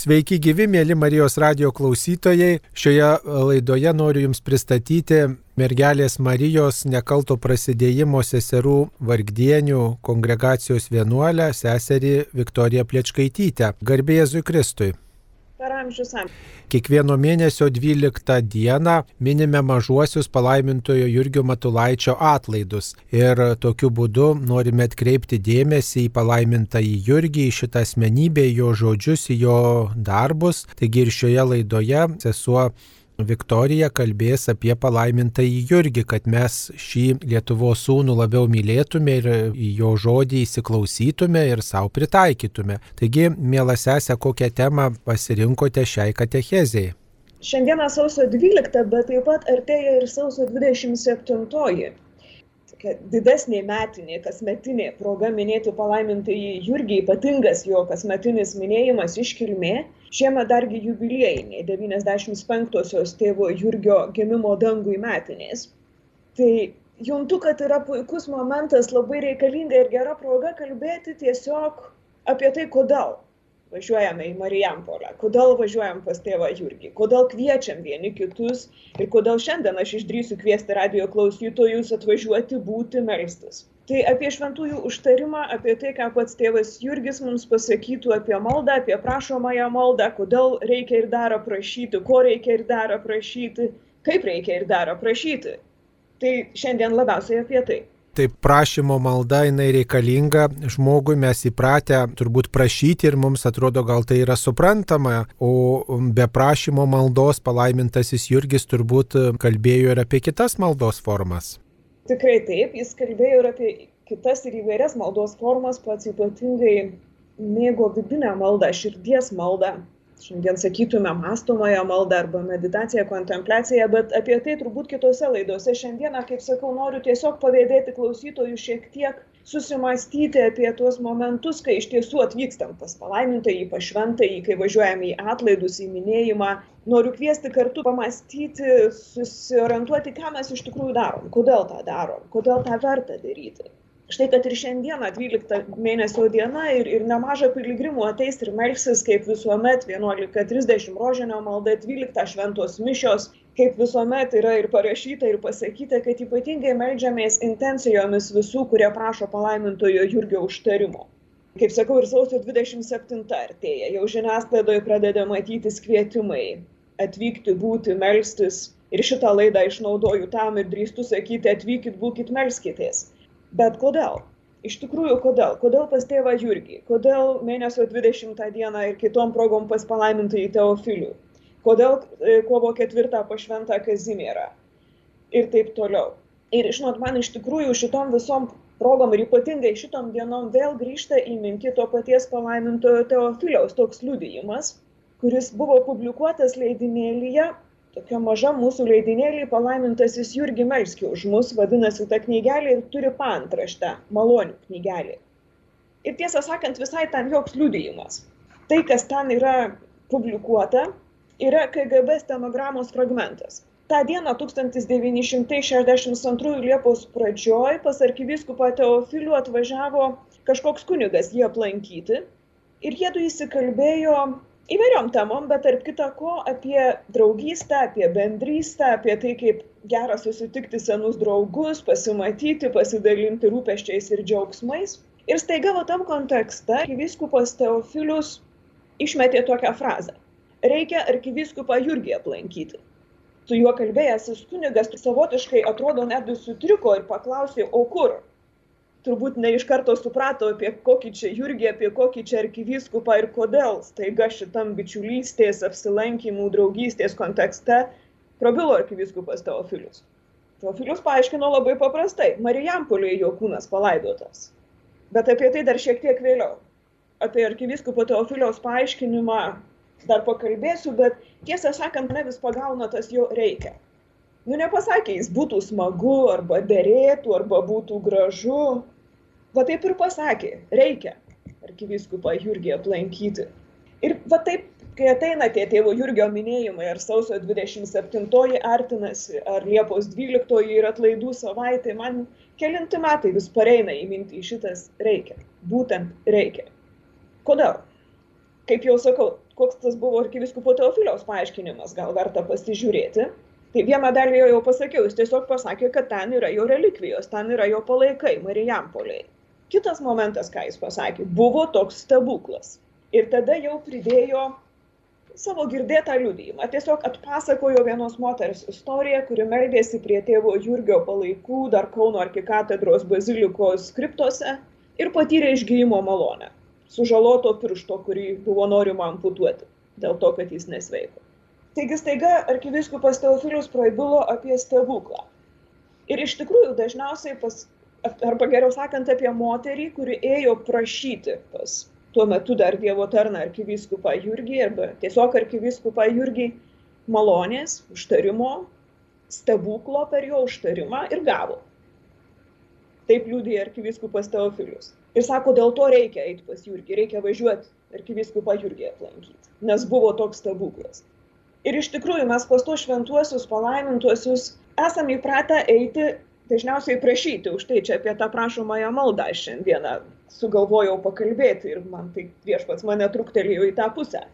Sveiki gyvi, mėly Marijos radio klausytojai. Šioje laidoje noriu Jums pristatyti mergelės Marijos nekalto prasidėjimo seserų vargdienių kongregacijos vienuolę seserį Viktoriją Pliečkaitytę. Garbė Jėzui Kristui per amžius amžius. Kiekvieno mėnesio 12 dieną minime mažuosius palaimintojo Jurgio Matulaičio atlaidus. Ir tokiu būdu norime atkreipti dėmesį į palaimintą į Jurgį, į šitą asmenybę, į jo žodžius, į jo darbus. Taigi ir šioje laidoje sesuo Viktorija kalbės apie palaimintąjį Jurgį, kad mes šį Lietuvos sūnų labiau mylėtume ir jo žodį įsiklausytume ir savo pritaikytume. Taigi, mėla sesė, kokią temą pasirinkote šiai katechezijai? Šiandieną sausio 12, bet taip pat artėja ir sausio 27 tokia didesnė metinė, kasmetinė proga minėti palaimintąjį Jurgį, ypatingas jo kasmetinis minėjimas iškilmė, šiemet dargi jubiliejiniai 95-osios tėvo Jurgio gimimo dangui metinės. Tai juntu, kad yra puikus momentas, labai reikalinga ir gera proga kalbėti tiesiog apie tai, kodėl važiuojame į Marijampolę, kodėl važiuojam pas tėvą Jurgį, kodėl kviečiam vieni kitus ir kodėl šiandien aš išdrysiu kviesti radio klausytojus atvažiuoti būti melstis. Tai apie šventųjų užtarimą, apie tai, ką pats tėvas Jurgis mums pasakytų apie maldą, apie prašomąją maldą, kodėl reikia ir dar prašyti, ko reikia ir dar prašyti, kaip reikia ir dar prašyti. Tai šiandien labiausiai apie tai. Taip prašymo malda jinai reikalinga žmogui, mes įpratę turbūt prašyti ir mums atrodo gal tai yra suprantama, o be prašymo maldos palaimintasis Jurgis turbūt kalbėjo ir apie kitas maldos formas. Tikrai taip, jis kalbėjo ir apie kitas ir įvairias maldos formas, pats ypatingai mėgo vidinę maldą, širdies maldą, šiandien sakytume mąstomąją maldą arba meditaciją, kontempliaciją, bet apie tai turbūt kitose laidose. Šiandieną, kaip sakau, noriu tiesiog pavėdėti klausytojų šiek tiek susimastyti apie tuos momentus, kai iš tiesų atvykstam pas palaimintąjį, pašventąjį, kai važiuojame į atlaidus, į minėjimą. Noriu kviesti kartu pamastyti, susiorientuoti, ką mes iš tikrųjų darom, kodėl tą darom, kodėl tą verta daryti štai kad ir šiandieną dvylikta mėnesio diena ir, ir nemaža piligrimų ateis ir melsis, kaip visuomet, 11.30 rožinio malda, 12 šventos mišios, kaip visuomet yra ir parašyta ir pasakyta, kad ypatingai melžiamės intencijomis visų, kurie prašo palaimintojo Jurgio užtarimo. Kaip sakau, ir sausio 27 artėja, jau žiniasklaidoje pradeda matytis kvietimai atvykti, būti, melstis. Ir šitą laidą išnaudoju tam ir drįstu sakyti, atvykit, būkit, melskitės Bet kodėl? Iš tikrųjų, kodėl? Kodėl pas tėvą Jurgį? Kodėl mėnesio 20 dieną ir kitom progom pas palaimintą į Teofilių? Kodėl e, kovo 4 pašventą Kazimierą? Ir taip toliau. Ir žinot, man iš tikrųjų šitom visom progom ir ypatingai šitom dienom vėl grįžta į mintį to paties palaimintojo Teofiliaus toks liudijimas, kuris buvo publikuotas leidinėlyje tokia maža mūsų leidinėlį palaimintasis Jurgi Melski už mus vadinasi ta knygelė ir turi paantraštę malonių knygelė. Ir tiesą sakant, visai tam joks liudijimas. Tai, kas ten yra publikuota, yra KGB stenogramos fragmentas. Ta diena 1962 Liepos pradžioj pas arkiviskupą Teofilių atvažiavo kažkoks kunigas jį aplankyti ir jie du įsikalbėjo įvairiom temom, bet tarp kita ko apie draugystę, apie bendrystę, apie tai, kaip gera susitikti senus draugus, pasimatyti, pasidalinti rūpeščiais ir džiaugsmais. Ir staiga va tam kontekste arkiviskupas Teofilius išmetė tokią frazę. Reikia arkiviskupą Jurgį aplankyti. Su juo kalbėjęs kunigas savotiškai atrodo netgi sutriko ir paklausė, o kur? Turbūt ne iš karto suprato, apie kokį čia Jurgį, apie kokį čia arkivyskupą ir kodėl staiga šitam bičiulystės, apsilankimų, draugystės kontekste prabilo arkivyskupas Teofilius. Teofilius paaiškino labai paprastai, Marijampolėje jo kūnas palaidotas. Bet apie tai dar šiek tiek vėliau. Apie arkivyskupo Teofiliaus paaiškinimą dar pakalbėsiu, bet tiesą sakant, ne vis pagauna tas jo reikia nu nepasakė jis būtų smagu arba derėtų arba būtų gražu. Va taip ir pasakė reikia arkivyskupą jurgį aplankyti. Ir va taip kai ateina tie tėvo jurgio minėjimai ar sausio dvidešimt septintoji artinasi ar liepos dvyliktoji ir atlaidų savaitė man kelinti metai vis pareina į mintį šitas reikia būtent reikia. Kodėl? Kaip jau sakau, koks tas buvo arkiviskupo Teofiliaus paaiškinimas, gal verta pasižiūrėti. Tai vieną dalį jau pasakiau, jis tiesiog pasakė, kad ten yra jo relikvijos, ten yra jo palaikai, Marijampoliai. Kitas momentas, ką jis pasakė, buvo toks stebuklas. Ir tada jau pridėjo savo girdėtą liudijimą. Tiesiog atpasakojo vienos moters istoriją, kuri meldėsi prie tėvo Jurgio palaikų dar Kauno arkikatedros bazilikos skriptose ir patyrė išgyjimo malonę. Sužaloto piršto, kurį buvo norima amputuoti, dėl to, kad jis nesveiko. Taigi staiga arkiviskupas Teofilius praibilo apie stebuklą. Ir iš tikrųjų dažniausiai pas, arba geriau sakant, apie moterį, kuri ėjo prašyti pas tuo metu dar Dievo tarną arkivyskupą Jurgį arba tiesiog arkivyskupą Jurgį malonės, užtarimo, stebuklo per jo užtarimą ir gavo. Taip liūdė arkivyskupas Teofilius. Ir sako, dėl to reikia eiti pas Jurgį, reikia važiuoti arkivyskupą Jurgį aplankyti, nes buvo toks stebuklas. Ir iš tikrųjų mes pas tos šventuosius palaimintuosius esame įpratę eiti dažniausiai prašyti, už tai čia apie tą prašomąją maldą šiandieną sugalvojau pakalbėti ir man tai viešpats mane truktelėjo į tą pusę.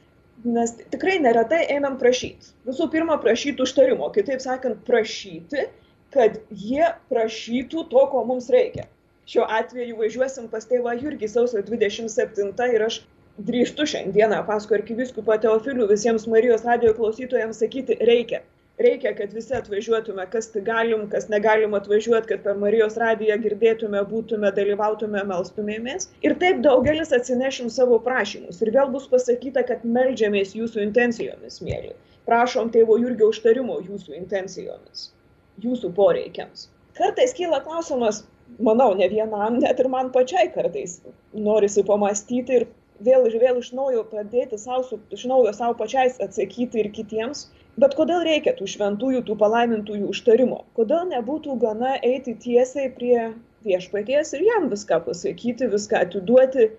Nes tikrai neretai einam prašyti. Visų pirma, prašyti užtarimo, kitaip sakant, prašyti, kad jie prašytų to, ko mums reikia. Šiuo atveju važiuosim pas tėvą Jurgį sausio 27 ir aš drįstu šiandieną paskui arkiviskupą Teofilių visiems Marijos radio klausytojams sakyti reikia. Reikia kad visi atvažiuotume kas tik galim kas negalim atvažiuot kad per marijos radiją girdėtume būtume dalyvautume melstumėmės. Ir taip daugelis atsinešim savo prašymus. Ir vėl bus pasakyta kad meldžiamės jūsų intencijomis mieli. Prašom tėvo jurgio užtarimo jūsų intencijomis jūsų poreikiams. Kartais kyla klausimas manau ne vienam net ir man pačiai kartais norisi pamąstyti ir vėl ir vėl iš naujo pradėti sau, su, iš naujo savo pačiais atsakyti ir kitiems, Bet kodėl reikia tų šventųjų, tų palaimintųjų užtarimo? Kodėl nebūtų gana eiti tiesiai prie viešpaties ir jam viską pasakyti, viską atiduoti?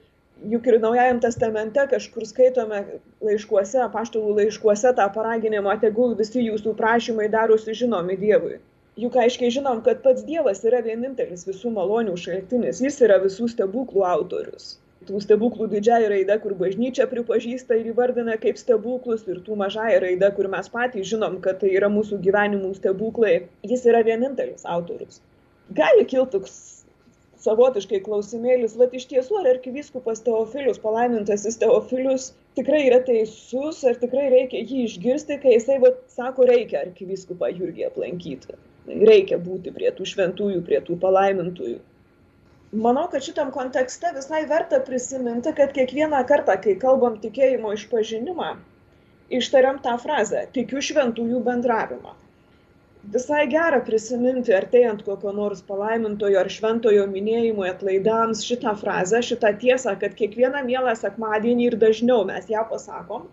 Juk ir Naujajam testamente kažkur skaitome laiškuose, paštalų laiškuose tą paraginimą, tegul visi jūsų prašymai darosi žinomi Dievui. Juk aiškiai žinom, kad pats Dievas yra vienintelis visų malonių šaltinis, jis yra visų stebuklų autorius tų stebuklų didžiąja raide, kur bažnyčia pripažįsta ir įvardina kaip stebuklus, ir tų mažąja raide, kur mes patys žinom, kad tai yra mūsų gyvenimų stebuklai, jis yra vienintelis autorius. Gali kilti toks savotiškai klausimėlis, va iš tiesų, ar arkivyskupas Teofilius, palaimintasis Teofilius, tikrai yra teisus, ar tikrai reikia jį išgirsti, kai jisai va, sako, reikia arkivyskupą Jurgį aplankyti. Reikia būti prie tų šventųjų, prie tų palaimintųjų manau kad šitam kontekste visai verta prisiminti kad kiekvieną kartą kai kalbam tikėjimo išpažinimą ištariam tą frazę tikiu šventųjų bendravimą. Visai gera prisiminti artėjant kokio nors palaimintojo ar šventojo minėjimui atlaidams šitą frazę šitą tiesą kad kiekvieną mielą sekmadienį ir dažniau mes ją pasakom.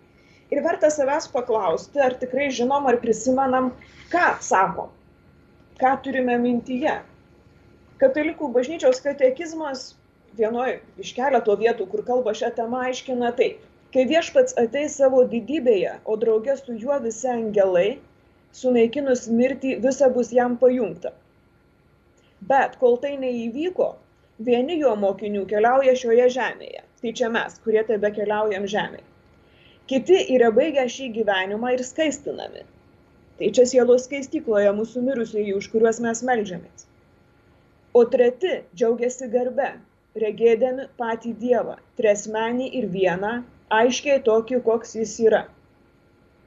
Ir verta savęs paklausti ar tikrai žinom ar prisimenam ką sakom ką turime mintyje Katalikų bažnyčios katekizmas vienoje iš keleto vietų, kur kalba šią temą, aiškina taip. Kai viešpats ateis savo didybėje, o draugė su juo visi angelai, sunaikinus mirtį, visa bus jam pajungta. Bet kol tai neįvyko, vieni jo mokinių keliauja šioje žemėje. Tai čia mes, kurie tebe keliaujam žemėje. Kiti yra baigę šį gyvenimą ir skaistinami. Tai čia sielos skaistykloje mūsų mirusieji, už kuriuos mes melžiamės o treti džiaugiasi garbe regėdami patį dievą triasmenį ir vieną aiškiai tokį koks jis yra.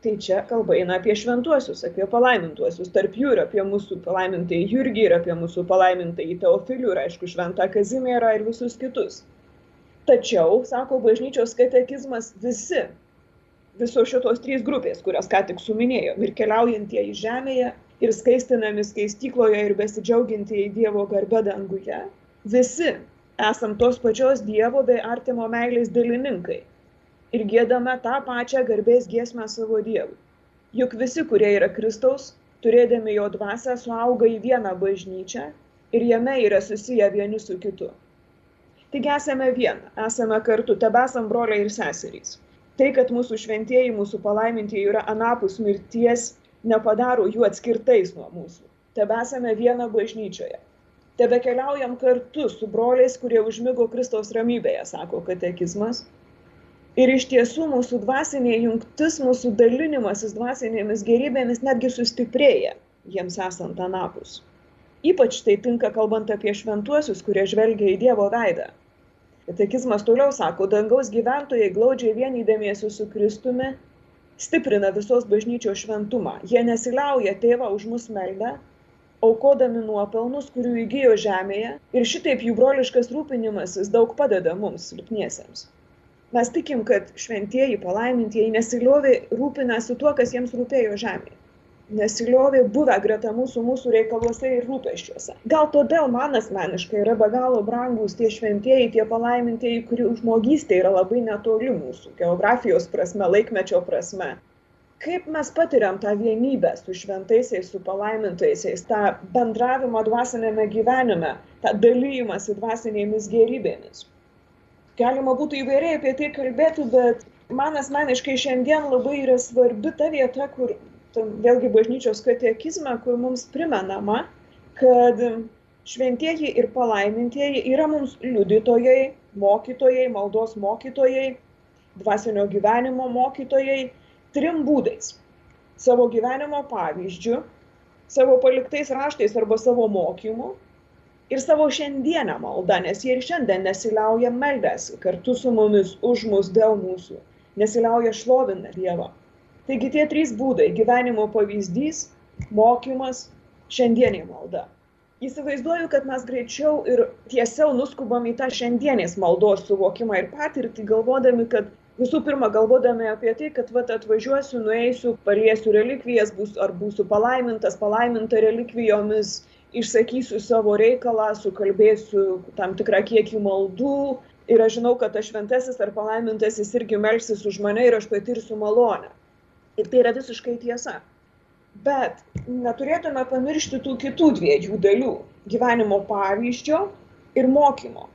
Tai čia kalba eina apie šventuosius apie palaimintuosius. Tarp jų ir apie mūsų palaimintąjį jurgį ir apie mūsų palaimintąjį teofilių ir aišku šventą kazimierą ir visus kitus. Tačiau sako bažnyčios katekizmas visi visos šitos trys grupės kurias ką tik suminėjom ir keliaujantieji žemėje ir skaistinami skaistykloje ir besidžiaugiantieji Dievo garbe danguje, visi esam tos pačios Dievo bei artimo meilės dalininkai ir gėdame tą pačią garbės giesmę savo Dievui. Juk visi, kurie yra Kristaus, turėdami jo dvasę, suauga į vieną bažnyčią ir jame yra susiję vieni su kitu. Taigi esame viena, esame kartu, tebesam broliai ir seserys. Tai, kad mūsų šventieji, mūsų palaimintieji yra anapus mirties nepadaro jų atskirtais nuo mūsų. Tebesame viena bažnyčioje. Tebe keliaujam kartu su broliais, kurie užmygo Kristaus ramybėje, sako katekizmas. Ir iš tiesų mūsų dvasinė jungtis, mūsų dalinimasis dvasinėmis gerybėmis netgi sustiprėja jiems esant anapus. Ypač tai tinka kalbant apie šventuosius, kurie žvelgia į Dievo veidą. Katekizmas toliau sako, dangaus gyventojai glaudžiai vienydamiesi su Kristumi stiprina visos bažnyčios šventumą. Jie nesiliauja tėvą už mus meldę, aukodami nuopelnus, kurių įgyjo žemėje ir šitaip jų broliškas rūpinimasis daug padeda mums, silpniesiems. Mes tikim, kad šventieji palaimintieji nesiliovė rūpinasi tuo, kas jiems rūpėjo žemėje nesiliovė buvę greta mūsų, mūsų reikaluose ir rūpeščiuose. Gal todėl man asmeniškai yra be galo brangus tie šventieji, tie palaimintieji, kurių žmogystė yra labai netoli mūsų, geografijos prasme, laikmečio prasme. Kaip mes patiriam tą vienybę su šventaisiais, su palaimintaisiais, tą bendravimą dvasinėme gyvenime, tą dalymąsi dvasinėmis gerybėmis. Galima būtų įvairiai apie tai kalbėti, bet man asmeniškai šiandien labai yra svarbi ta vieta, kur vėlgi bažnyčios katekizme, kur mums primenama, kad šventieji ir palaimintieji yra mums liudytojai, mokytojai, maldos mokytojai, dvasinio gyvenimo mokytojai trim būdais. Savo gyvenimo pavyzdžių, savo paliktais raštais arba savo mokymu ir savo šiandienę maldą, nes jie ir šiandien nesiliauja meldęs kartu su mumis, už mus, dėl mūsų, nesiliauja šlovina Dievą. Taigi tie trys būdai - gyvenimo pavyzdys, mokymas, šiandienė malda. Įsivaizduoju, kad mes greičiau ir tiesiau nuskubam į tą šiandienės maldos suvokimą ir patirtį, galvodami, kad visų pirma galvodami apie tai, kad vat atvažiuosiu, nueisiu, paliesiu relikvijas, bus, ar būsiu palaimintas, palaiminta relikvijomis, išsakysiu savo reikalą, sukalbėsiu tam tikrą kiekį maldų ir aš žinau, kad tas šventasis ar palaimintasis irgi melsis už mane ir aš patirsiu malonę. Ir tai yra visiškai tiesa. Bet neturėtume pamiršti tų kitų dviejų dalių - gyvenimo pavyzdžio ir mokymo.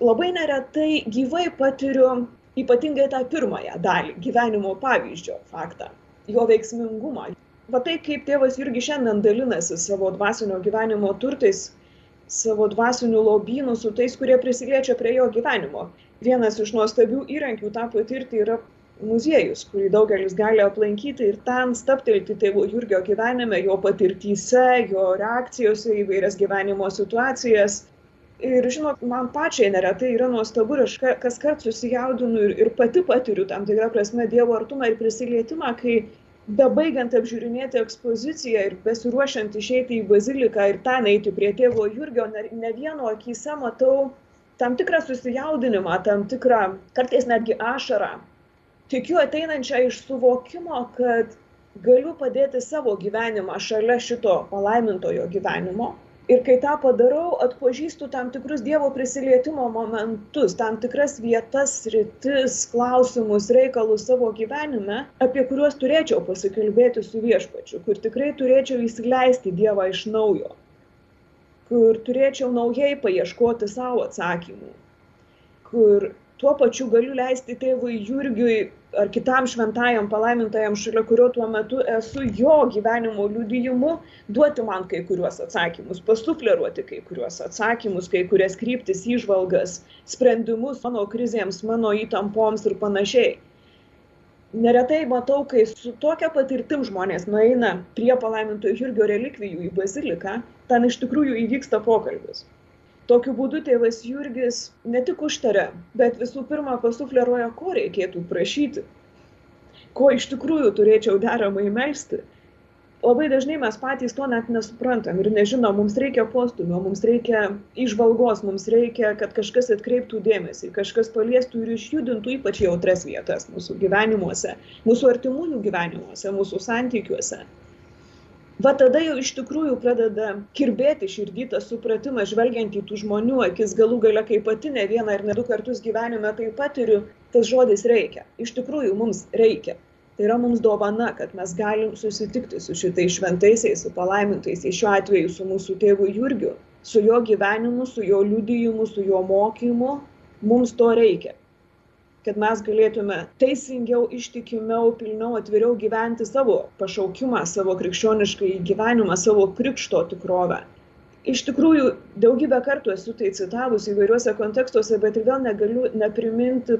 Labai neretai gyvai patiriu ypatingai tą pirmąją dalį - gyvenimo pavyzdžio faktą, jo veiksmingumą. Va tai, kaip tėvas irgi šiandien dalinasi savo dvasinio gyvenimo turtais, savo dvasinių lobynų su tais, kurie prisiliečia prie jo gyvenimo. Vienas iš nuostabių įrankių tą patirti yra muziejus, kurį daugelis gali aplankyti ir ten staptelti tėvo Jurgio gyvenime, jo patirtyse, jo reakcijose į vairias gyvenimo situacijas. Ir žinot, man pačiai neretai yra nuostabu aš kas kart susijaudinu ir, ir pati patiriu tam tikrą prasme Dievo artumą ir prisilietimą, kai bebaigiant apžiūrinėti ekspoziciją ir besiruošiant išeiti į baziliką ir ten eiti prie tėvo Jurgio, ne, ne vieno akise matau tam tikrą susijaudinimą, tam tikrą kartais netgi ašarą, tikiu ateinančią iš suvokimo, kad galiu padėti savo gyvenimą šalia šito palaimintojo gyvenimo. Ir kai tą padarau, atpažįstu tam tikrus Dievo prisilietimo momentus, tam tikras vietas, rytis, klausimus, reikalus savo gyvenime, apie kuriuos turėčiau pasikalbėti su viešpačiu, kur tikrai turėčiau įsileisti Dievą iš naujo, kur turėčiau naujai paieškoti savo atsakymų, kur tuo pačiu galiu leisti tėvui Jurgiui ar kitam šventajam palaimintajam, šalia kurio tuo metu esu jo gyvenimo liudijimu, duoti man kai kuriuos atsakymus, pasufleruoti kai kuriuos atsakymus, kai kurias kryptis, įžvalgas, sprendimus mano krizėms, mano įtampoms ir panašiai. Neretai matau, kai su tokia patirtim žmonės nueina prie palaimintojo Jurgio relikvijų į baziliką, ten iš tikrųjų įvyksta pokalbis tokiu būdu tėvas jurgis ne tik užtaria bet visų pirma pasufleruoja ko reikėtų prašyti ko iš tikrųjų turėčiau deramai melsti. Labai dažnai mes patys to net nesuprantam ir nežinom mums reikia postūmio mums reikia įžvalgos mums reikia kad kažkas atkreiptų dėmesį kažkas paliestų ir išjudintų ypač jautrias vietas mūsų gyvenimuose mūsų artimųjų gyvenimuose mūsų santykiuose va tada jau iš tikrųjų pradeda kirbėti širdy tas supratimas žvelgiant į tų žmonių akis galų gale kai pati ne vieną ir ne du kartus gyvenime tai patiriu tas žodis reikia. Iš tikrųjų mums reikia. Tai yra mums dovana kad mes galim susitikti su šitais šventaisiais su palaimintaisiais šiuo atveju su mūsų tėvu jurgiu su jo gyvenimu su jo liudijimu su jo mokymu. Mums to reikia kad mes galėtume teisingiau, ištikimiau, pilniau, atviriau gyventi savo pašaukimą, savo krikščionišką gyvenimą, savo krikšto tikrovę. Iš tikrųjų, daugybę kartų esu tai citavus įvairiuose kontekstuose, bet ir vėl negaliu nepriminti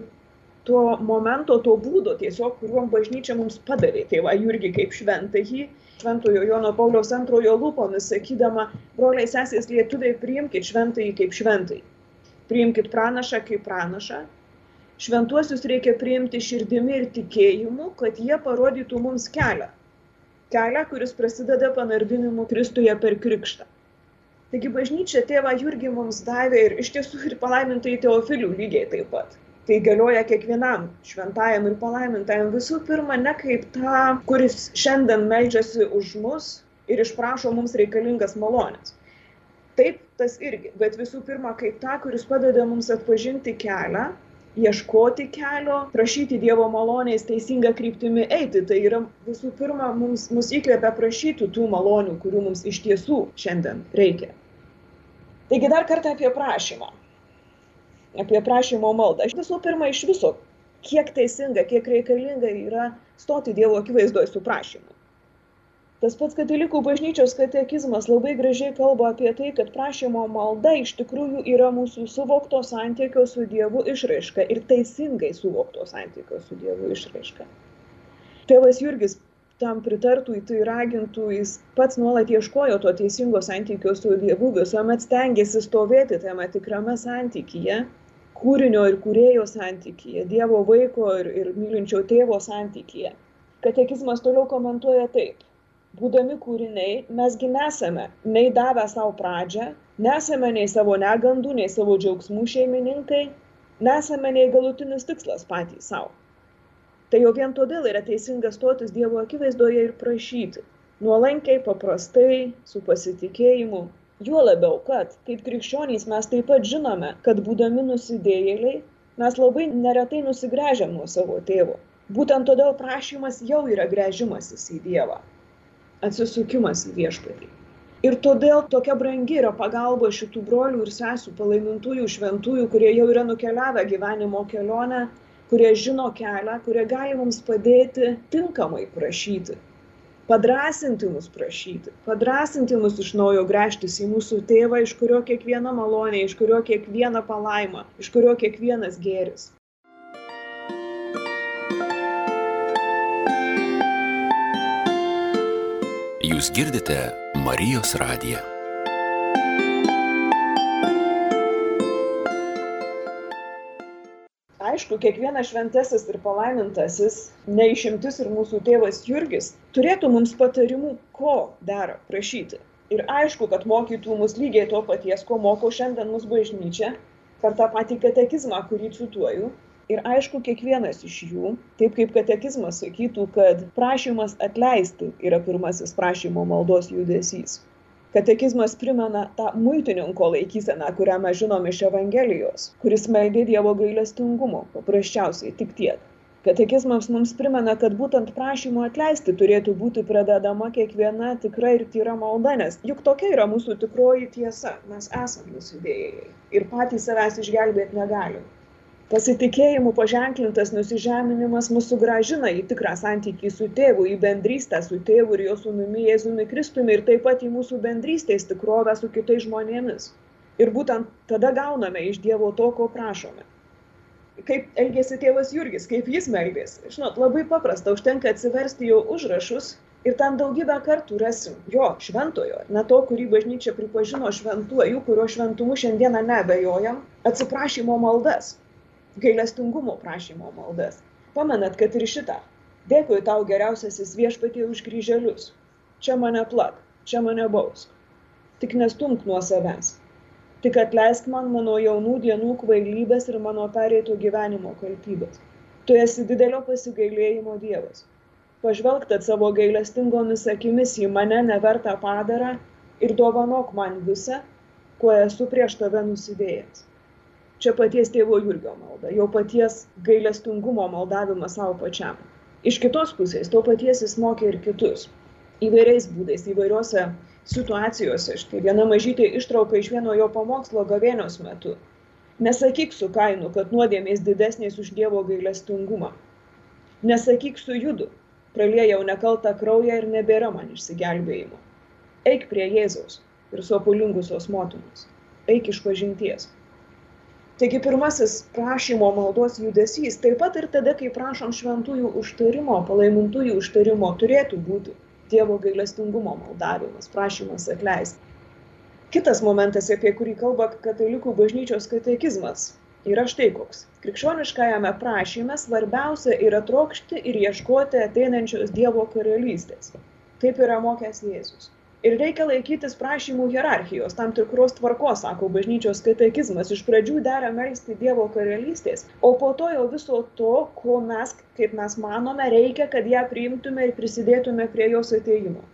to momento, to būdo tiesiog, kuriuom bažnyčia mums padavė tėvą Jurgį kaip šventąjį, šventojo Jono Pauliaus antrojo lūpomis, sakydama, broliai sesės lietuviai, priimkite šventąjį kaip šventąjį. Priimkite pranašą kaip pranašą. Šventuosius reikia priimti širdimi ir tikėjimu, kad jie parodytų mums kelią. Kelią, kuris prasideda panardinimu Kristuje per krikštą. Taigi bažnyčia tėvą Jurgį mums davė ir iš tiesų ir palaimintai Teofilių lygiai taip pat tai galioja kiekvienam šventajam ir palaimintajam visų pirma ne kaip tą, kuris šiandien meldžiasi už mus ir išprašo mums reikalingas malonės. Taip, tas irgi, bet visų pirma kaip tą, kuris padeda mums atpažinti kelią, ieškoti kelio, prašyti Dievo malonės teisingą kryptimį eiti. Tai yra visų pirma, mums, mus įkvėpia prašyti tų malonių, kurių mums iš tiesų šiandien reikia. Taigi dar kartą apie prašymą apie prašymo maldą. Visų pirma iš viso, kiek teisinga, kiek reikalinga yra stoti Dievo akivaizdoje su prašymu. Tas pats katalikų bažnyčios katekizmas labai gražiai kalba apie tai, kad prašymo malda iš tikrųjų yra mūsų suvokto santykio su Dievu išraiška ir teisingai suvokto santykio su Dievu išraiška. Tėvas Jurgis tam pritartų, tai ragintų, jis pats nuolat ieškojo to teisingo santykio su Dievu, visuomet stengiasi stovėti tame tikrame santykyje kūrinio ir kūrėjo santykyje, Dievo vaiko ir, ir mylinčio tėvo santykyje. Katekizmas toliau komentuoja taip. Būdami kūriniai, mesgi nesame nei davę savo pradžią, nesame nei savo negandų, nei savo džiaugsmų šeimininkai, nesame nei galutinis tikslas patys savo. Tai jau vien todėl yra teisinga stotis Dievo akivaizdoje ir prašyti. Nuolankiai, paprastai, su pasitikėjimu, juo labiau kad kaip krikščionys mes taip pat žinome kad būdami nusidėjėliai mes labai neretai nusigręžiam nuo savo tėvo būtent todėl prašymas jau yra gręžimasis į dievą atsisukimas į viešpatį ir todėl tokia brangi yra pagalba šitų brolių ir sesų palaimintųjų šventųjų kurie jau yra nukeliavę gyvenimo kelionę kurie žino kelią kurie gali mums padėti tinkamai prašyti padrasinti mus prašyti, padrasinti mus iš naujo gręžtis į mūsų tėvą, iš kurio kiekviena malonė, iš kurio kiekviena palaima, iš kurio kiekvienas gėris. Jūs girdite Marijos radiją. aišku, kiekvienas šventasis ir palaimintasis, neišimtis ir mūsų tėvas Jurgis, turėtų mums patarimų, ko dera prašyti. Ir aišku, kad mokytų mus lygiai to paties, ko moko šiandien mūsų bažnyčia, per tą patį katekizmą, kurį cituoju. Ir aišku, kiekvienas iš jų, taip kaip katekizmas sakytų, kad prašymas atleisti yra pirmasis prašymo maldos judesys. Katekizmas primena tą muitininko laikyseną kurią mes žinom iš evangelijos kuris meldė dievo gailestingumo paprasčiausiai tik tiek. Katekizmas mums primena kad būtent prašymu atleisti turėtų būti pradedama kiekviena tikra ir tyra malda nes juk tokia yra mūsų tikroji tiesa. Mes esam nusidėjėliai ir patys savęs išgelbėt negalim pasitikėjimu paženklintas nusižeminimas mus sugrąžina į tikrą santykį su tėvu, į bendrystę su tėvu ir jo sūnumi Jėzumi Kristumi ir taip pat į mūsų bendrystės tikrovę su kitais žmonėmis. Ir būtent tada gauname iš Dievo to, ko prašome. Kaip elgėsi tėvas Jurgis, kaip jis meldėsi. Žinot, labai paprasta, užtenka atsiversti jo užrašus ir ten daugybę kartų rasim jo šventojo, ne to, kurį bažnyčia pripažino šventuoju, kurio šventumu šiandieną nebejojam, atsiprašymo maldas gailestingumo prašymo maldas. Pamenat, kad ir šitą. Dėkui tau geriausiasis viešpatie už kryželius. Čia mane plak, čia mane bausk. Tik nestumk nuo savęs. Tik atleisk man mano jaunų dienų kvailybės ir mano pereito gyvenimo kaltybės. Tu esi didelio pasigailėjimo Dievas. Pažvelg tad savo gailestingomis akimis į mane nevertą padarą ir dovanok man visą, kuo esu prieš tave nusidėjęs čia paties tėvo Jurgio malda, jo paties gailestingumo maldavimas savo pačiam. Iš kitos pusės to paties jis mokė ir kitus. Įvairiais būdais, įvairiuose situacijose. Štai viena mažytė ištrauka iš vieno jo pamokslo gavėnios metu. Nesakyk su kainu, kad nuodėmės didesnės už Dievo gailestingumą. Nesakyk su judu, praliejau nekaltą kraują ir nebėra man išsigelbėjimo. Eik prie Jėzaus ir sopulingusios motinos. Eik iš pažinties Taigi pirmasis prašymo maldos judesys, taip pat ir tada, kai prašom šventųjų užtarimo, palaimintųjų užtarimo, turėtų būti Dievo gailestingumo maldavimas, prašymas atleisti. Kitas momentas, apie kurį kalba katalikų bažnyčios katekizmas, yra štai koks. Krikščioniškajame prašyme svarbiausia yra trokšti ir ieškoti ateinančios Dievo karalystės. Taip yra mokęs Jėzus. Ir reikia laikytis prašymų hierarchijos, tam tikros tvarkos, sako bažnyčios katekizmas. Iš pradžių dera melstį Dievo karalystės, o po to jau viso to, ko mes, kaip mes manome, reikia, kad ją priimtume ir prisidėtume prie jos ateimo.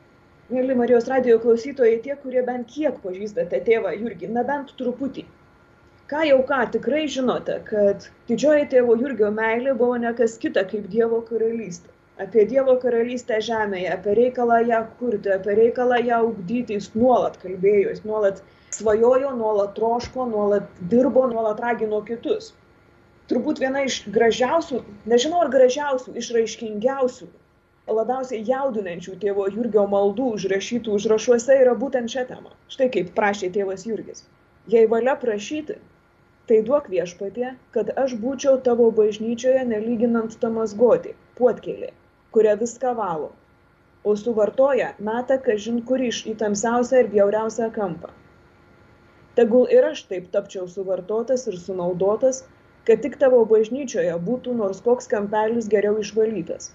Mėly Marijos radio klausytojai, tie, kurie bent kiek pažįstate tėvą Jurgį, na bent truputį. Ką jau ką, tikrai žinote, kad didžioji tėvo Jurgio meilė buvo ne kas kita kaip Dievo karalystė apie Dievo karalystę žemėje, apie reikalą ją kurti, apie reikalą ją ugdyti, jis nuolat kalbėjo, jis nuolat svajojo, nuolat troško, nuolat dirbo, nuolat ragino kitus. Turbūt viena iš gražiausių, nežinau ar gražiausių, išraiškingiausių, labiausiai jaudinančių tėvo Jurgio maldų užrašytų užrašuose yra būtent šią temą. Štai kaip prašė tėvas Jurgis. Jei valia prašyti, tai duok viešpatie, kad aš būčiau tavo bažnyčioje nelyginant tamasgoti, puotkelė, kuria viską valo, o suvartoja meta kažin kur iš į tamsiausią ir bjauriausią kampą. Tegul ir aš taip tapčiau suvartotas ir sunaudotas, kad tik tavo bažnyčioje būtų nors koks kampelis geriau išvalytas,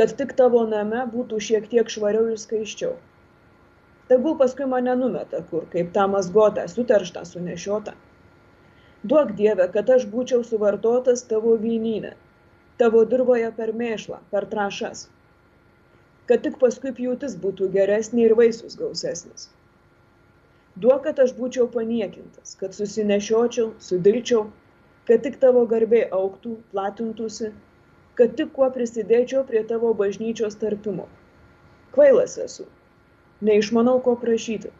kad tik tavo name būtų šiek tiek švariau ir skaiščiau. Tegul paskui mane numeta kur, kaip tą mazgotą, suterštą, sunešiotą. Duok Dieve, kad aš būčiau suvartotas tavo vyninę, tavo dirboje per mėšlą, per trašas, kad tik paskui pjūtis būtų geresnė ir vaisius gausesnis. Duok, kad aš būčiau paniekintas, kad susinešiočiau, sudilčiau, kad tik tavo garbė auktų, platintųsi, kad tik kuo prisidėčiau prie tavo bažnyčios tarpimo. Kvailas esu, neišmanau, ko prašyti.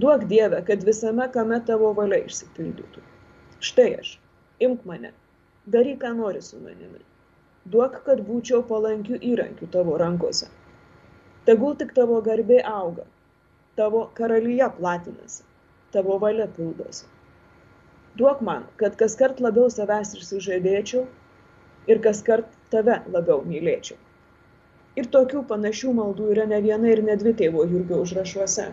Duok Dievę, kad visame kame tavo valia išsipildytų. Štai aš, imk mane, daryk, ką nori su manimi duok, kad būčiau palankių įrankių tavo rankose. Tegul tik tavo garbė auga, tavo karalyje platinasi, tavo valia pildosi. Duok man, kad kas kart labiau savęs išsižadėčiau ir kas kart tave labiau mylėčiau. Ir tokių panašių maldų yra ne viena ir ne dvi tėvo Jurgio užrašuose.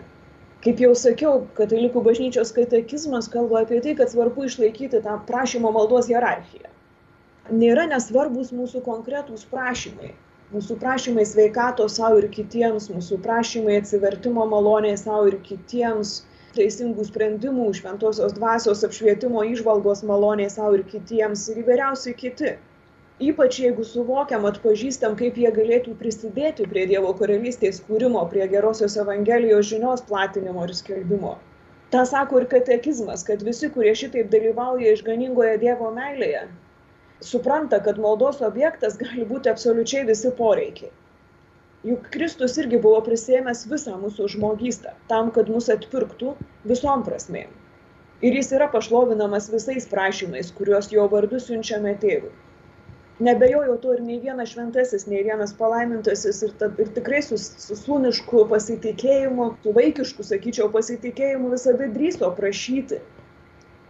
Kaip jau sakiau, katalikų bažnyčios katekizmas kalba apie tai, kad svarbu išlaikyti tą prašymo maldos hierarchiją nėra nesvarbus mūsų konkretūs prašymai. Mūsų prašymai sveikatos savo ir kitiems, mūsų prašymai atsivertimo maloniai savo ir kitiems, teisingų sprendimų, šventosios dvasios apšvietimo išvalgos maloniai savo ir kitiems ir įvairiausiai kiti. Ypač jeigu suvokiam, atpažįstam, kaip jie galėtų prisidėti prie Dievo karalystės kūrimo, prie gerosios Evangelijos žinios platinimo ir skelbimo. Ta sako ir katekizmas, kad visi, kurie šitaip dalyvauja išganingoje Dievo meilėje, supranta, kad maldos objektas gali būti absoliučiai visi poreikiai. Juk Kristus irgi buvo prisėmęs visą mūsų žmogystę, tam, kad mus atpirktų visom prasmėm. Ir jis yra pašlovinamas visais prašymais, kuriuos jo vardu siunčiame tėvui. Nebejoju to ir nei vienas šventasis, nei vienas palaimintasis ir, ta, ir tikrai su, su sūnišku pasitikėjimu, su vaikišku, sakyčiau, pasitikėjimu visada drįso prašyti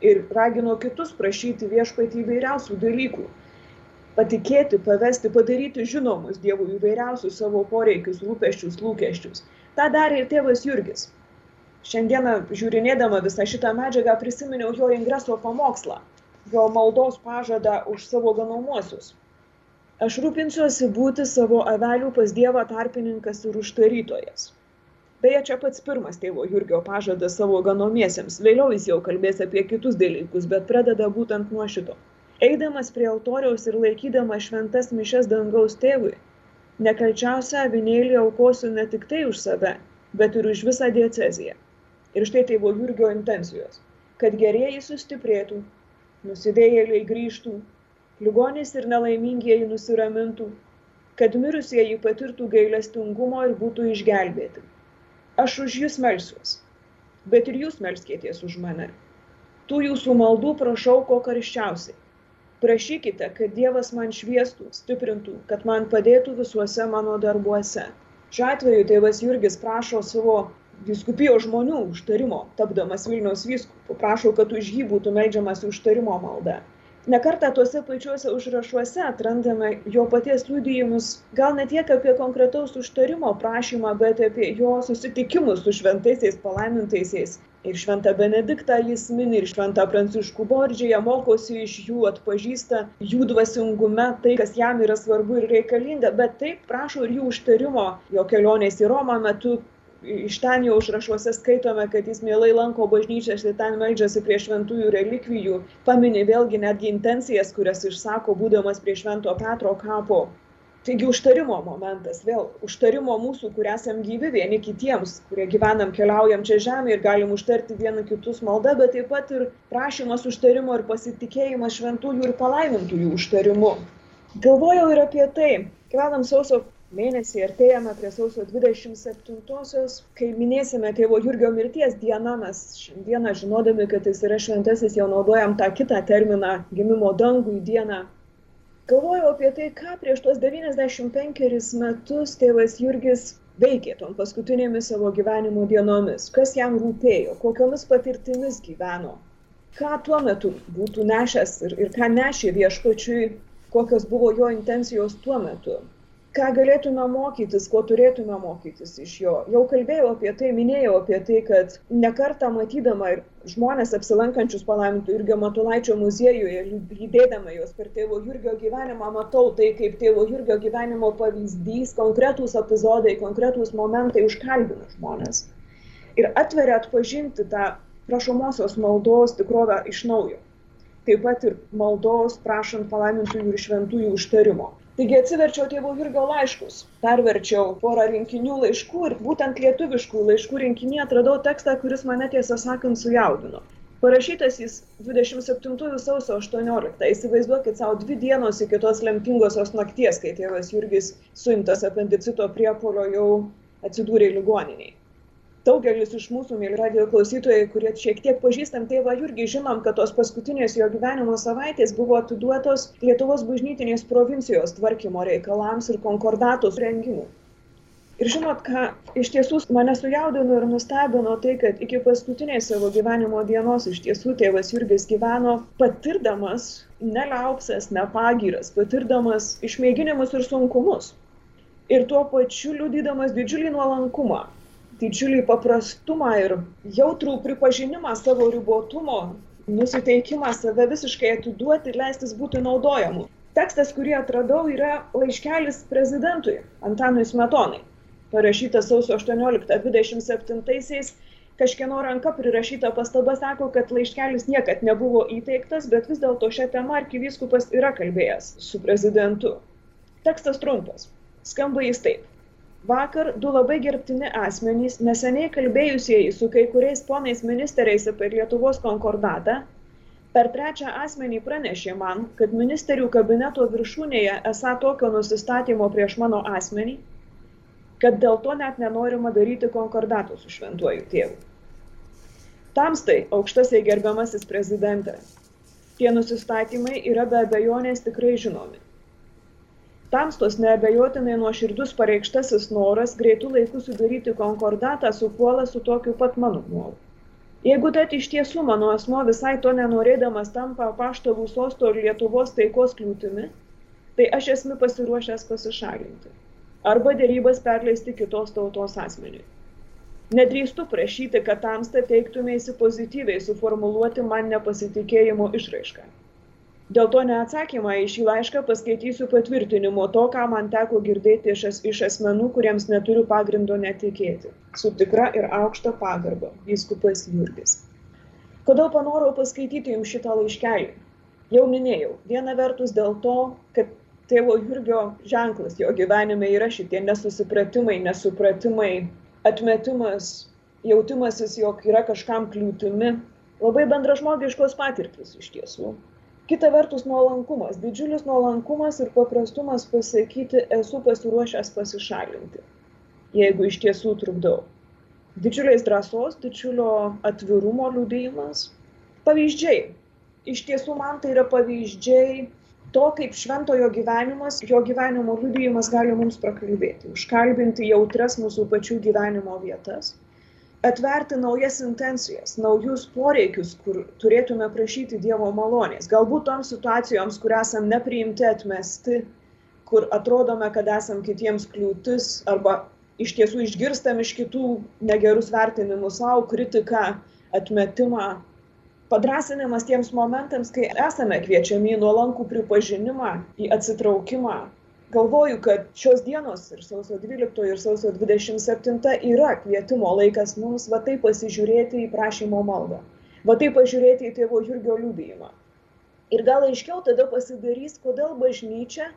ir ragino kitus prašyti viešpatį įvairiausių dalykų. Patikėti, pavesti, padaryti žinomus Dievui įvairiausius savo poreikius, rūpeščius, lūkesčius. Ta darė ir tėvas Jurgis. Šiandieną žiūrinėdama visą šitą medžiagą prisiminiau jo ingreso pamokslą, jo maldos pažadą už savo ganomuosius. Aš rūpinsiuosi būti savo avelių pas Dievą tarpininkas ir užtarytojas beje čia pats pirmas tėvo jurgio pažadas savo ganomiesiems. Vėliau jis jau kalbės apie kitus dalykus bet pradeda būtent nuo šito. Eidamas prie altoriaus ir laikydamas šventas mišias dangaus tėvui nekalčiausią avinėlį aukosiu ne tik tai už save bet ir už visą dieceziją. Ir štai tėvo jurgio intencijos. Kad gerieji sustiprėtų nusidėjėliai grįžtų ligonys ir nelaimingieji nusiramintų kad mirusieji patirtų gailestingumo ir būtų išgelbėti aš už jūs melsiuos, bet ir jūs melskėties už mane. Tų jūsų maldų prašau ko karščiausiai. Prašykite, kad Dievas man šviestų, stiprintų, kad man padėtų visuose mano darbuose. Šiuo atveju tėvas Jurgis prašo savo viskupijos žmonių užtarimo, tapdamas Vilniaus vyskupu, prašo, kad už jį būtų melžiamas užtarimo malda. Nekartą tuose pačiuose užrašuose atrandame jo paties liudijimus, gal ne tiek apie konkretaus užtarimo prašymą, bet apie jo susitikimus su šventaisiais palaimintaisiais. Ir šventą Benediktą jis mini, ir šventą Pranciškų Bordžiąją mokosi iš jų, atpažįsta jų dvasingume tai, kas jam yra svarbu ir reikalinga, bet taip prašo ir jų užtarimo jo kelionės į Romą metu, iš ten jau užrašuose skaitome, kad jis mielai lanko bažnyčias ir ten meldžiasi prie šventųjų relikvijų, paminė vėlgi netgi intencijas, kurias išsako būdamas prie švento Petro kapo. Taigi užtarimo momentas, vėl užtarimo mūsų, kur esam gyvi vieni kitiems, kurie gyvenam, keliaujam čia žemė ir galim užtarti vieni kitus maldą, bet taip pat ir prašymas užtarimo ir pasitikėjimas šventųjų ir palaimintųjų užtarimu. Galvojau ir apie tai, gyvenam sausio mėnesį artėjame prie sausio 27-osios, kai minėsime tėvo Jurgio mirties dieną, mes šiandieną žinodami, kad jis yra šventasis, jau naudojam tą kitą terminą gimimo dangui dieną. Galvojau apie tai, ką prieš tuos 95 metus tėvas Jurgis veikė tom paskutinėmis savo gyvenimo dienomis, kas jam rūpėjo, kokiomis patirtimis gyveno, ką tuo metu būtų nešęs ir, ir ką nešė viešpačiui, kokios buvo jo intencijos tuo metu ką galėtume mokytis, ko turėtume mokytis iš jo. Jau kalbėjau apie tai, minėjau apie tai, kad nekartą matydama ir žmonės apsilankančius palaimintų Jurgio Matulaičio muziejuje, lydėdama juos per tėvo Jurgio gyvenimą, matau tai kaip tėvo Jurgio gyvenimo pavyzdys, konkretūs epizodai, konkretūs momentai užkalbina žmonės. Ir atveria atpažinti tą prašomosios maldos tikrovę iš naujo. Taip pat ir maldos prašant palaimintųjų ir šventųjų užtarimo. Taigi atsiverčiau tėvo Jurgio laiškus, perverčiau porą rinkinių laiškų ir būtent lietuviškų laiškų rinkinį atradau tekstą, kuris mane tiesą sakant sujaudino. Parašytas jis 27 sausio 18. Įsivaizduokit savo dvi dienos iki tos lemtingosios nakties, kai tėvas Jurgis suimtas apendicito priepolio jau atsidūrė ligoniniai daugelis iš mūsų, mėly radio klausytojai, kurie šiek tiek pažįstam tėvą Jurgį, žinom, kad tos paskutinės jo gyvenimo savaitės buvo atiduotos Lietuvos bažnytinės provincijos tvarkymo reikalams ir konkordatos rengimui. Ir žinot, ką iš tiesų mane sujaudino ir nustebino tai, kad iki paskutinės savo gyvenimo dienos iš tiesų tėvas Jurgis gyveno patirdamas neliaupsas, nepagyras, patirdamas išmėginimus ir sunkumus. Ir tuo pačiu liudydamas didžiulį nuolankumą, didžiulį paprastumą ir jautrų pripažinimą savo ribotumo, nusiteikimą save visiškai atiduoti ir leistis būti naudojamu. Tekstas, kurį atradau, yra laiškelis prezidentui Antanui Smetonai, parašytas sausio 18-27-aisiais. Kažkieno ranka prirašyta pastaba sako, kad laiškelis niekad nebuvo įteiktas, bet vis dėlto šią temą arkivyskupas yra kalbėjęs su prezidentu. Tekstas trumpas. Skamba jis taip vakar du labai gerbtini asmenys neseniai kalbėjusieji su kai kuriais ponais ministeriais apie lietuvos konkordatą per trečią asmenį pranešė man kad ministerių kabineto viršūnėje esą tokio nusistatymo prieš mano asmenį kad dėl to net nenorima daryti konkordato su šventuoju tėvu. Tamstai, aukštasai gerbiamasis prezidente, tie nusistatymai yra be abejonės tikrai žinomi tamstos neabejotinai nuoširdus pareikštasis noras greitu laiku sudaryti konkordatą supuola su tokiu pat mano noru. Jeigu tad iš tiesų mano asmo visai to nenorėdamas tampa paštovų sosto ir Lietuvos taikos kliūtimi, tai aš esu pasiruošęs pasišalinti. Arba dėrybas perleisti kitos tautos asmeniui. Nedrįstu prašyti, kad tamsta teiktumėsi pozityviai suformuluoti man nepasitikėjimo išraišką. Dėl to neatsakymą į šį laišką paskaitysiu patvirtinimu to, ką man teko girdėti iš, iš asmenų, kuriems neturiu pagrindo netikėti. Su tikra ir aukšta pagarba, vyskupas Jurgis. Kodėl panorau paskaityti jums šitą laiškelį? Jau minėjau, viena vertus dėl to, kad tėvo Jurgio ženklas jo gyvenime yra šitie nesusipratimai, nesupratimai, atmetimas, jautimasis, jog yra kažkam kliūtimi, labai bendražmogiškos patirtis iš tiesų kita vertus nuolankumas. Didžiulis nuolankumas ir paprastumas pasakyti esu pasiruošęs pasišalinti jeigu iš tiesų trukdau. Didžiulės drąsos didžiulio atvirumo liudijimas. Pavyzdžiai. Iš tiesų man tai yra pavyzdžiai to kaip šventojo gyvenimas jo gyvenimo liudijimas gali mums prakalbėti. Užkalbinti jautrias mūsų pačių gyvenimo vietas atverti naujas intencijas, naujus poreikius, kur turėtume prašyti Dievo malonės. Galbūt toms situacijoms, kur esam nepriimti, atmesti, kur atrodome, kad esam kitiems kliūtis arba iš tiesų išgirstam iš kitų negerus vertinimus savo, kritiką, atmetimą. Padrasinimas tiems momentams, kai esame kviečiami į nuolankų pripažinimą, į atsitraukimą, galvoju kad šios dienos ir sausio dvyliktoji ir sausio dvidešimt septinta yra kvietimo laikas mums va taip pasižiūrėti į prašymo maldą va taip pažiūrėti į tėvo jurgio liudijimą. Ir gal aiškiau tada pasidarys kodėl bažnyčia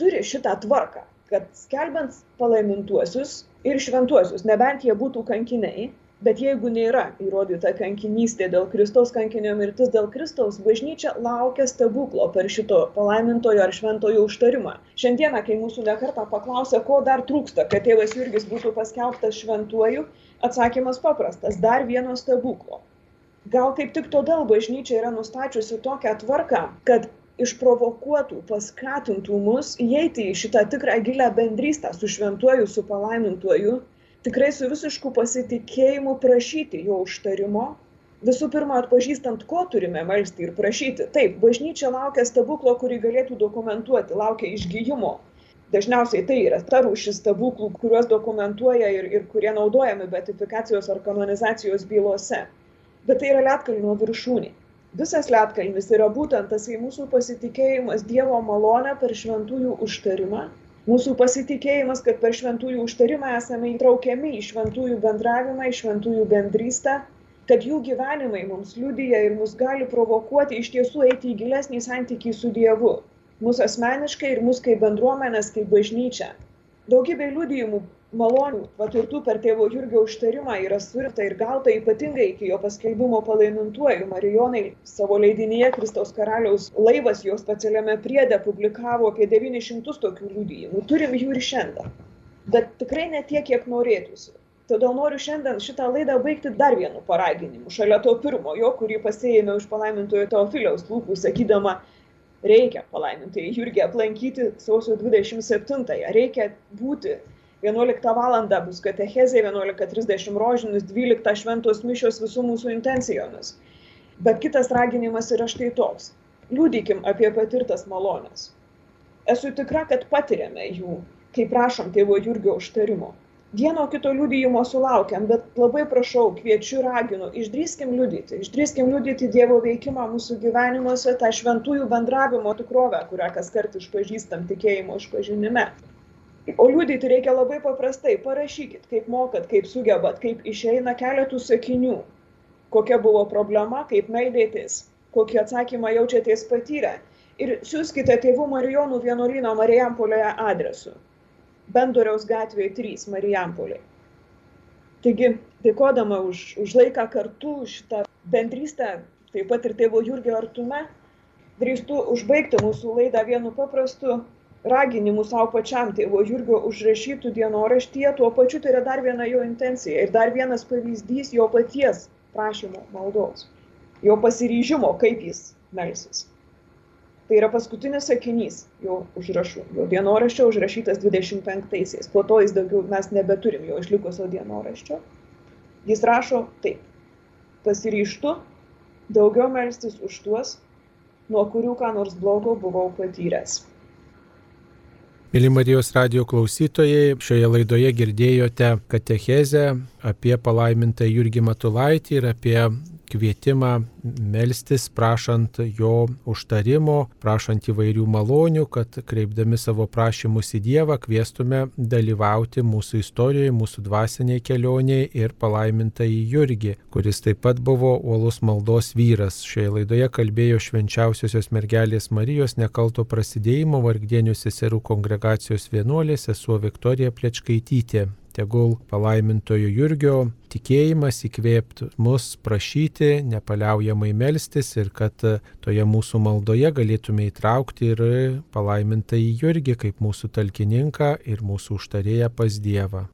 turi šitą tvarką kad skelbiant palaimintuosius ir šventuosius nebent jie būtų kankiniai bet jeigu nėra įrodyta kankinystė dėl Kristaus kankinio mirtis dėl Kristaus, bažnyčia laukia stebuklo per šito palaimintojo ar šventojo užtarimą. Šiandieną, kai mūsų nekarta paklausė, ko dar trūksta, kad tėvas Jurgis būtų paskelbtas šventuoju, atsakymas paprastas - dar vieno stebuklo. Gal kaip tik todėl bažnyčia yra nustačiusi tokią tvarką, kad išprovokuotų, paskatintų mus įeiti į šitą tikrą gilę bendrystę su šventuoju, su palaimintuoju tikrai su visišku pasitikėjimu prašyti jo užtarimo, visų pirma atpažįstant, ko turime melstį ir prašyti. Taip, bažnyčia laukia stebuklo, kurį galėtų dokumentuoti, laukia išgyjimo. Dažniausiai tai yra ta rūšis stebuklų, kuriuos dokumentuoja ir, ir kurie naudojami betifikacijos ar kanonizacijos bylose. Bet tai yra lietkalnio viršūnė. Visas lietkalnis yra būtent tas į mūsų pasitikėjimas Dievo malonę per šventųjų užtarimą mūsų pasitikėjimas, kad per šventųjų užtarimą esame įtraukiami į šventųjų bendravimą, į šventųjų bendrystę, kad jų gyvenimai mums liudyja ir mus gali provokuoti iš tiesų eiti į gilesnį santykį su Dievu. Mūsų asmeniškai ir mūsų kaip bendruomenės, kaip bažnyčia. Daugybė liudijimų malonių patirtų per tėvo Jurgio užtarimą yra surinkta ir gauta ypatingai iki jo paskelbimo palaimintuoju. Marijonai savo leidinyje Kristaus karaliaus laivas jos specialiame priede publikavo apie 900 tokių liudijimų. Turim jų ir šiandien. Bet tikrai ne tiek, kiek norėtųsi. Todėl noriu šiandien šitą laidą baigti dar vienu paraginimu. Šalia to pirmojo, kurį pasėjame už palaimintojo Teofiliaus lūpų, sakydama, reikia palaimintai Jurgį aplankyti sausio 27-ąją, reikia būti 11 val. bus katechezė, 11.30 rožinis, 12 šventos mišios visų mūsų intencijomis. Bet kitas raginimas yra štai toks. Liūdykim apie patirtas malonės. Esu tikra, kad patiriame jų, kai prašom tėvo Jurgio užtarimo. Vieno kito liudyjimo sulaukiam, bet labai prašau, kviečiu, raginu, išdrįskim liudyti, išdrįskim liudyti Dievo veikimą mūsų gyvenimuose, tą šventųjų bendravimo tikrovę, kurią kas kart išpažįstam tikėjimo išpažinime. O liūdėti reikia labai paprastai. Parašykit, kaip mokat, kaip sugebat, kaip išeina keletų sakinių. Kokia buvo problema, kaip meldėtės, kokį atsakymą jaučiatės patyrę. Ir siūskite tėvų Marijonų vienuolino Marijampolėje adresu. Bendoriaus gatvėje 3 Marijampolė. Taigi, dėkodama už, už laiką kartu, šitą bendrystę, taip pat ir tėvo Jurgio artume, drįstu užbaigti mūsų laidą vienu paprastu raginimu sau pačiam tėvo Jurgio užrašytų dienoraštyje, tuo pačiu tai yra dar viena jo intencija ir dar vienas pavyzdys jo paties prašymo maldos, jo pasiryžimo, kaip jis melsis. Tai yra paskutinis sakinys jo užrašų, jo dienoraščio užrašytas 25-aisiais. Po to jis daugiau mes nebeturim jo išlikusio dienoraščio. Jis rašo taip. Pasiryštu daugiau melstis už tuos, nuo kurių ką nors blogo buvau patyręs. Mėly Marijos radio klausytojai, šioje laidoje girdėjote katechezę apie palaimintą Jurgį Matulaitį ir apie kvietimą melstis, prašant jo užtarimo, prašant įvairių malonių, kad kreipdami savo prašymus į Dievą kviestume dalyvauti mūsų istorijoje, mūsų dvasiniai kelioniai ir palaimintą į Jurgį, kuris taip pat buvo uolus maldos vyras. Šioje laidoje kalbėjo švenčiausiosios mergelės Marijos nekalto prasidėjimo vargdienių seserų kongregacijos vienuolė sesuo Viktorija Plečkaitytė. Tegul palaimintojo Jurgio tikėjimas įkvėptų mus prašyti, nepaliaujamai melstis ir kad toje mūsų maldoje galėtume įtraukti ir palaimintą į Jurgį kaip mūsų talkininką ir mūsų užtarėją pas Dievą.